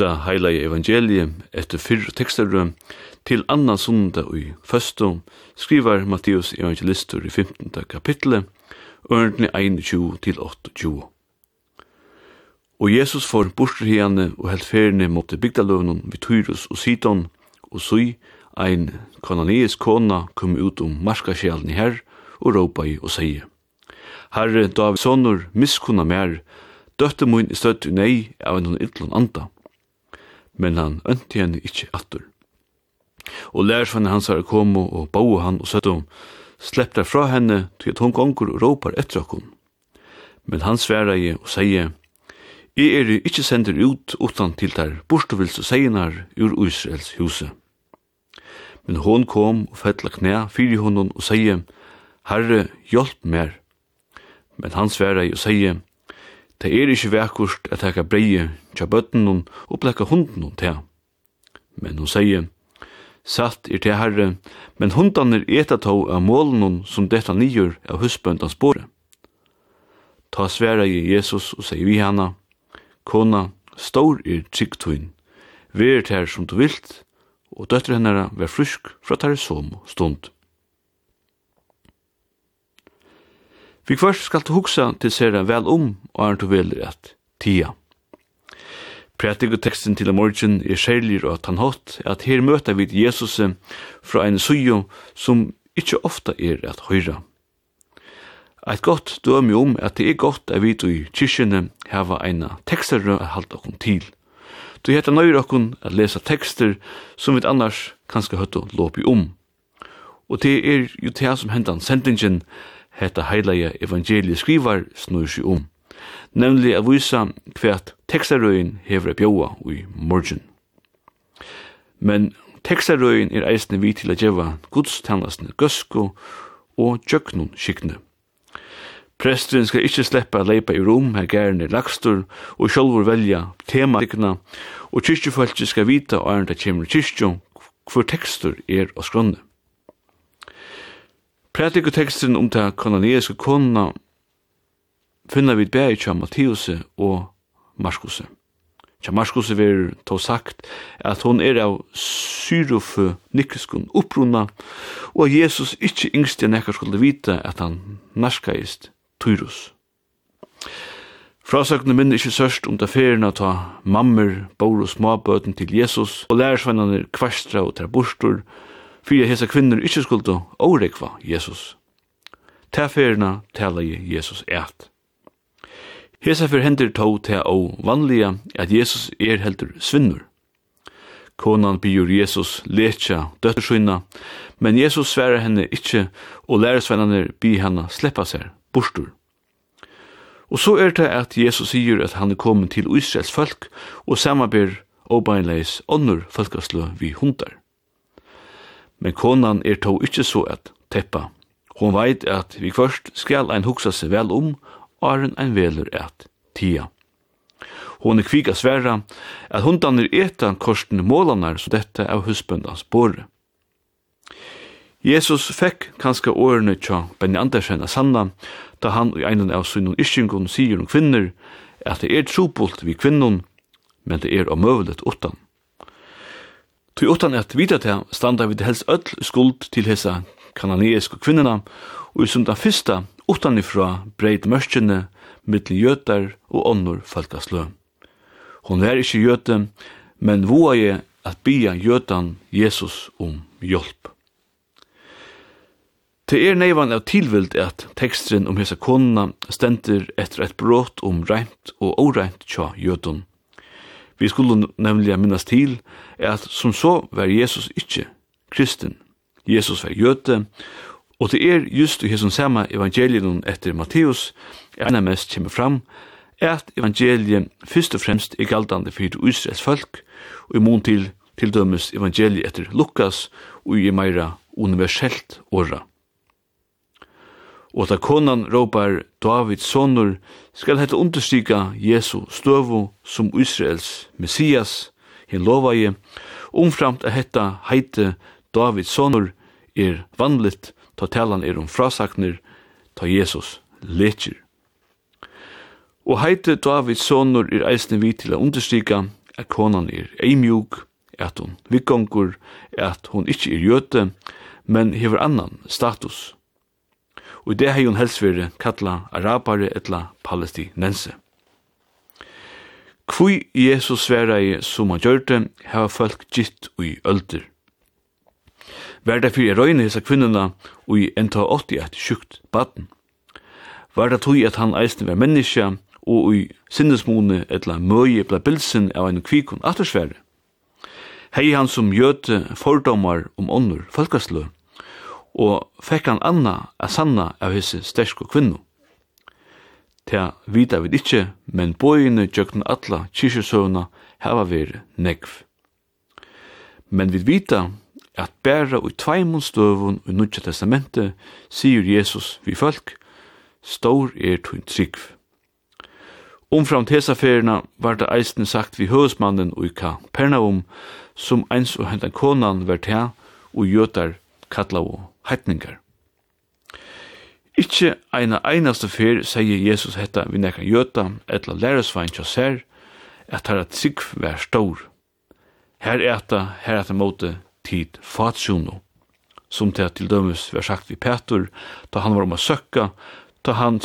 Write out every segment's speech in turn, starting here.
lyfta heilige evangeliet etter fyrr tekstarum til annan sunda i føstum, skrivar Matteus evangelistur i 15. kapitlet, ørndene 21 til 28. Og Jesus får bortrehiane og held ferne mot bygdaløvnen vi Tyrus og Sidon, og sui ein kananeisk kona kom ut om marskasjelen i herr og råpa i og sige. Herre, David sonur, miskunna mer, døtte mun i støtt nei av en hun ytlun anda men han ønti henne ikkje attur. Og lærersvenn hans har komo og bau han og søttum, slepp der fra henne til at hun gonger og råpar etter okkon. Men han sverai og sier, Jeg er ikkje sender ut utan til der borstuvils og seinar ur Israels huset. Men hon kom og fettla knæ fyri honom og sier, Herre, hjelp mer. Men han sverai og sier, Det er ikkje vekkust at teka breie tja bøtten og blekka hunden hun til. Men hun sier, Satt er til herre, men hundan er eta tå av målen som detta nyer av husbøndans båre. Ta sværa i Jesus og sier vi hana, Kona, stor er tryggtuin, ver her som du vilt, og døtter hennara ver frysk fra tar som stund. Vi først skal du hugsa til sera vel om, og er du vel rett, tia. Prætig og teksten til morgen er særlig og tannhått at her møter vi Jesus fra en sujo som ikkje ofta er at høyra. Eit godt dømi om at det er godt at vi i kyrkjene hava eina tekster å halda okkom til. Du heter nøyre okkom at lesa tekster som vi annars kanskje høyt å låpi om. Og det er jo det som hendan sendingen hetta heilige evangeliet skrivar snur seg om, nemlig at visa hvert tekstarøyen hever bjóa i morgen. Men tekstarøyen er eisne vi til a djeva gudstannasne gøsko og djøknun skikne. Presteren skal ikkje sleppa a leipa i rom her gæren er lagstur og sjálfur velja tematikna og kyrkjefolket skal vita og ærenda kjemur kyrkju hvor tekstur er og skrønne. Hva ligger teksten om ta kanoniske kona finna vi bæg kja Mattiuse og Marskuse. Kja Marskuse ver to sagt at hon er av syrufu nikriskun uppruna og Jesus ikkje yngst enn ekkert skulle vita at han narskaist Tyrus. Frasøkene minner ikkje sørst om det ferien at ha mammer, bor og småbøten til Jesus og lærersvennerne kvastra og terborstor og fyrir hesa kvinnur ikkje skuldu órekva Jesus. Ta ferna tala Jesus eit. Hesa fyrir hendur tó ta ó vanliga at Jesus er heldur svinnur. Konan byr Jesus letja døttur sína, men Jesus sværa henne ikkje og læresvennarnir by henne sleppa seg bostur. Og så er det at Jesus sier at han er kommet til Israels folk og samarbeid og beinleis ånder folkeslø vi hundar men konan er to ikkje så at teppa. Hon veit at vi først skal ein hugsa seg vel om, åren ein velur at tia. Hon er kvika sværa at hundan er eta korsten målanar så dette av husbundans båre. Jesus fekk kanska årene tja Benny Andersen av Sanna, da han i einen av sunnun ischingon sier om kvinner, at det er trobult vi kvinnon, men det er omøvelet utan. Tui utan at vita til standa við helst öll skuld til hessa kananeiske kvinnerne, og i sunda fyrsta utanifra breit mørkjene mittlen jötar og onnur falkaslø. Hon er ikkje jöte, men voa je at bia jötan Jesus om hjelp. Det er neivan av tilvild at tekstren om hesa konuna stender etter et brot om reint og oreint tja jötun, Vi skulle nemlig minnes til at som så var Jesus ikke kristen. Jesus var jøte, og det er just i hesson samme evangelien etter Matteus, enn mest kommer fram, at evangeliet først og fremst er galdande for Israels folk, og imon til til dømes evangeliet etter Lukas, og i meira universelt åra. Og da konan råpar Davids sonur, skal hetta understryka Jesu støvu som Israels Messias, hin lovaje, umframt at hetta heite Davids sonur er vanligt, ta talan er om frasaknir ta Jesus leker. Og heite Davids sonur er eisne vi til å understryka at konan er eimjuk, at hon vikkongur, at hon ikkje er jøte, men hever annan status og det hei hun helst vire kalla arabare etla palestinense. Kvui Jesus sværa i som han gjørte, hava folk gitt ui ølder. Vær det fyrir røyne hisa kvinnerne ui enta 80 et sjukt baden. Vær det tui at han eisne var menneska og ui sinnesmone etla møye bla bilsen av en kvikun attersvære. Hei han som gjøte fordomar om ånder folkasløy og fekk han anna a sanna av hese sterske kvinnu. Ta vita vid ikkje, men bøyene gjøkken atla kyrkjesøvna hava veri negv. Men vid vita at bæra ui tveimund støvun ui Nudja Testamentet sier Jesus vi folk, stor er tuin trygg. Omfram tesaferina var det eisen sagt vi høvesmannen ui ka Pernaum, som eins og hentan konan vært her og jötar kallau heitningar. Ikkje eina einaste fyr sier Jesus hetta vi nekka jöta etla læresvein tja ser at her at sigv vær stor. Her eta, her at måte tid fatsuno, som til til dømes vær sagt vi Petur, da han var om at søkka, da han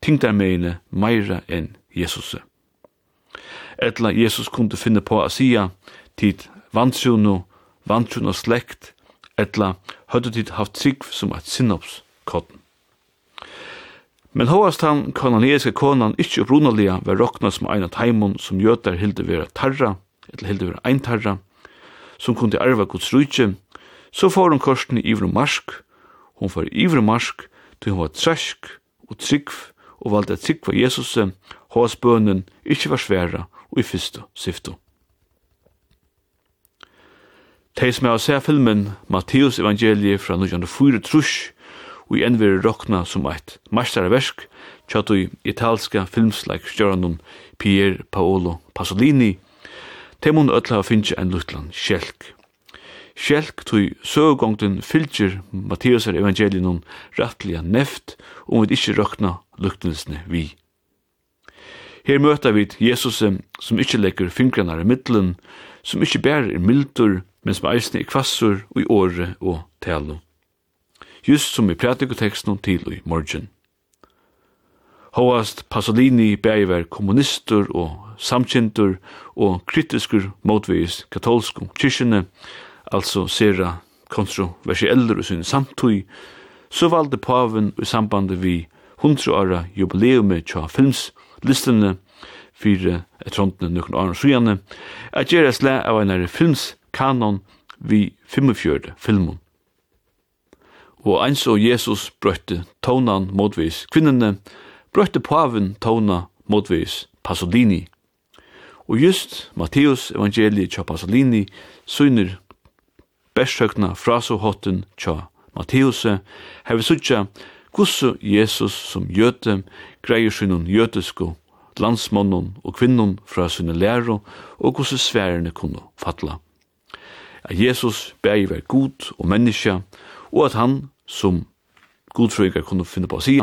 tingtar meina meira enn Jesus. Etla Jesus kunde finne på a sia tid vantsuno, vantsuno slekt, etla høyde tid haft trygg som et sinnopskotten. Men hovast han kananiske konan ikkje opprunalega var rokna som ein av heimon som jøtar hilde vera tarra, eller hilde vera ein tarra, som kunde arva gods rujtje, så får hun korsen i ivru marsk, hun får ivru marsk, til hun var tresk og trygg, og valde at trygg var Jesus, hovast bønnen ikkje var sværa og i fyrstu. Tei som er å se filmen Matteus evangeliet fra 1904 trus, og i enver rokna som eit masteraversk, tjatt i italska filmsleik stjøranum Pier Paolo Pasolini, tei mun ötla finnje en luttlan sjelk. Sjelk tui søgongten fylgjer Matteus evangelienum rattliga neft, og vi ikkje rokna luktnesne vi. Her møter vi Jesus som ikkje legger fingrarna i middelen, som ikkje bærer mildur, men som eisne i kvassur og i åre og talo. Just som i pratikoteksten til i morgen. Hoast Pasolini bæver kommunister og samkjentur og kritiskur motvis katolsku kyrkjene, altså sera kontroversieller og sin samtøy, så valde paven i samband vi 100 åra jubileumet tja films listene fyrir etrondene nukken åren sujane, at gjerra sle av einar films kanon vi 45 filmen. Og eins og Jesus brøtte tonan motvis kvinnene, brøtte paven tona motvis Pasolini. Og just Matteus evangeliet tja Pasolini syner bestsøkna frasohotten hotten tja Matteus hever suttja kussu Jesus som jøte greier synun jøtesku landsmannen og kvinnen fra sinne læro og kussu sværene kunne fatla at Jesus bæg vær god og menneske, og at han, som godfrøyga kunne finne på å si,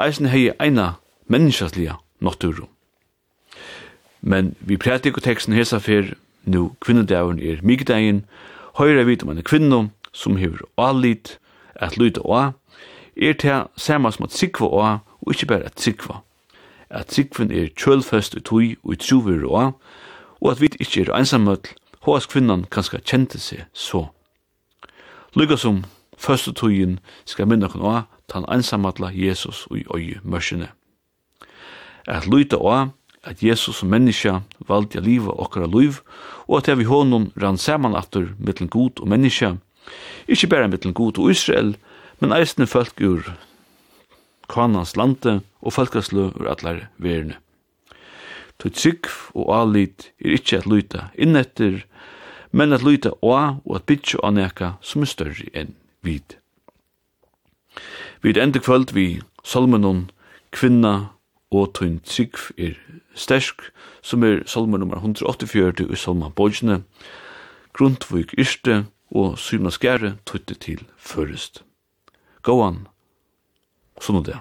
eisen hei eina menneskeslige natur. Men vi prætik og teksten hesa fyr, nu kvinnedavn er migdagen, høyre vidt om en kvinno som hever alit, at lyda oa, er til samme som at sikva oa, og ikkje bare at sikva. At sikven er kjølfest ut tui og i truver oa, og at vi ikkje er einsamøtl, hos kvinnan kanskje kjente seg så. Lykka som første tøyen skal minna kun av tan einsamatla Jesus i oi mørsene. At lyta av at Jesus som menneska valgte a liva okkara liv, og at vi honom rann saman atur mittlen god og menneska, ikkje berre mittlen god og Israel, men eisne folk ur kanans lande og folkaslø ur allar verene. Tøy trygg og alit er ikkje at lyta innetter, men at lyta og og at bytja og neka som er større enn vid. Vid enda kvöld vi salmenon kvinna og tøyn trygg er stersk, som er salmer nummer 184 i salma bojene, grundvik yrste og syvna skære tøytte til førest. Gåan, sånn og det.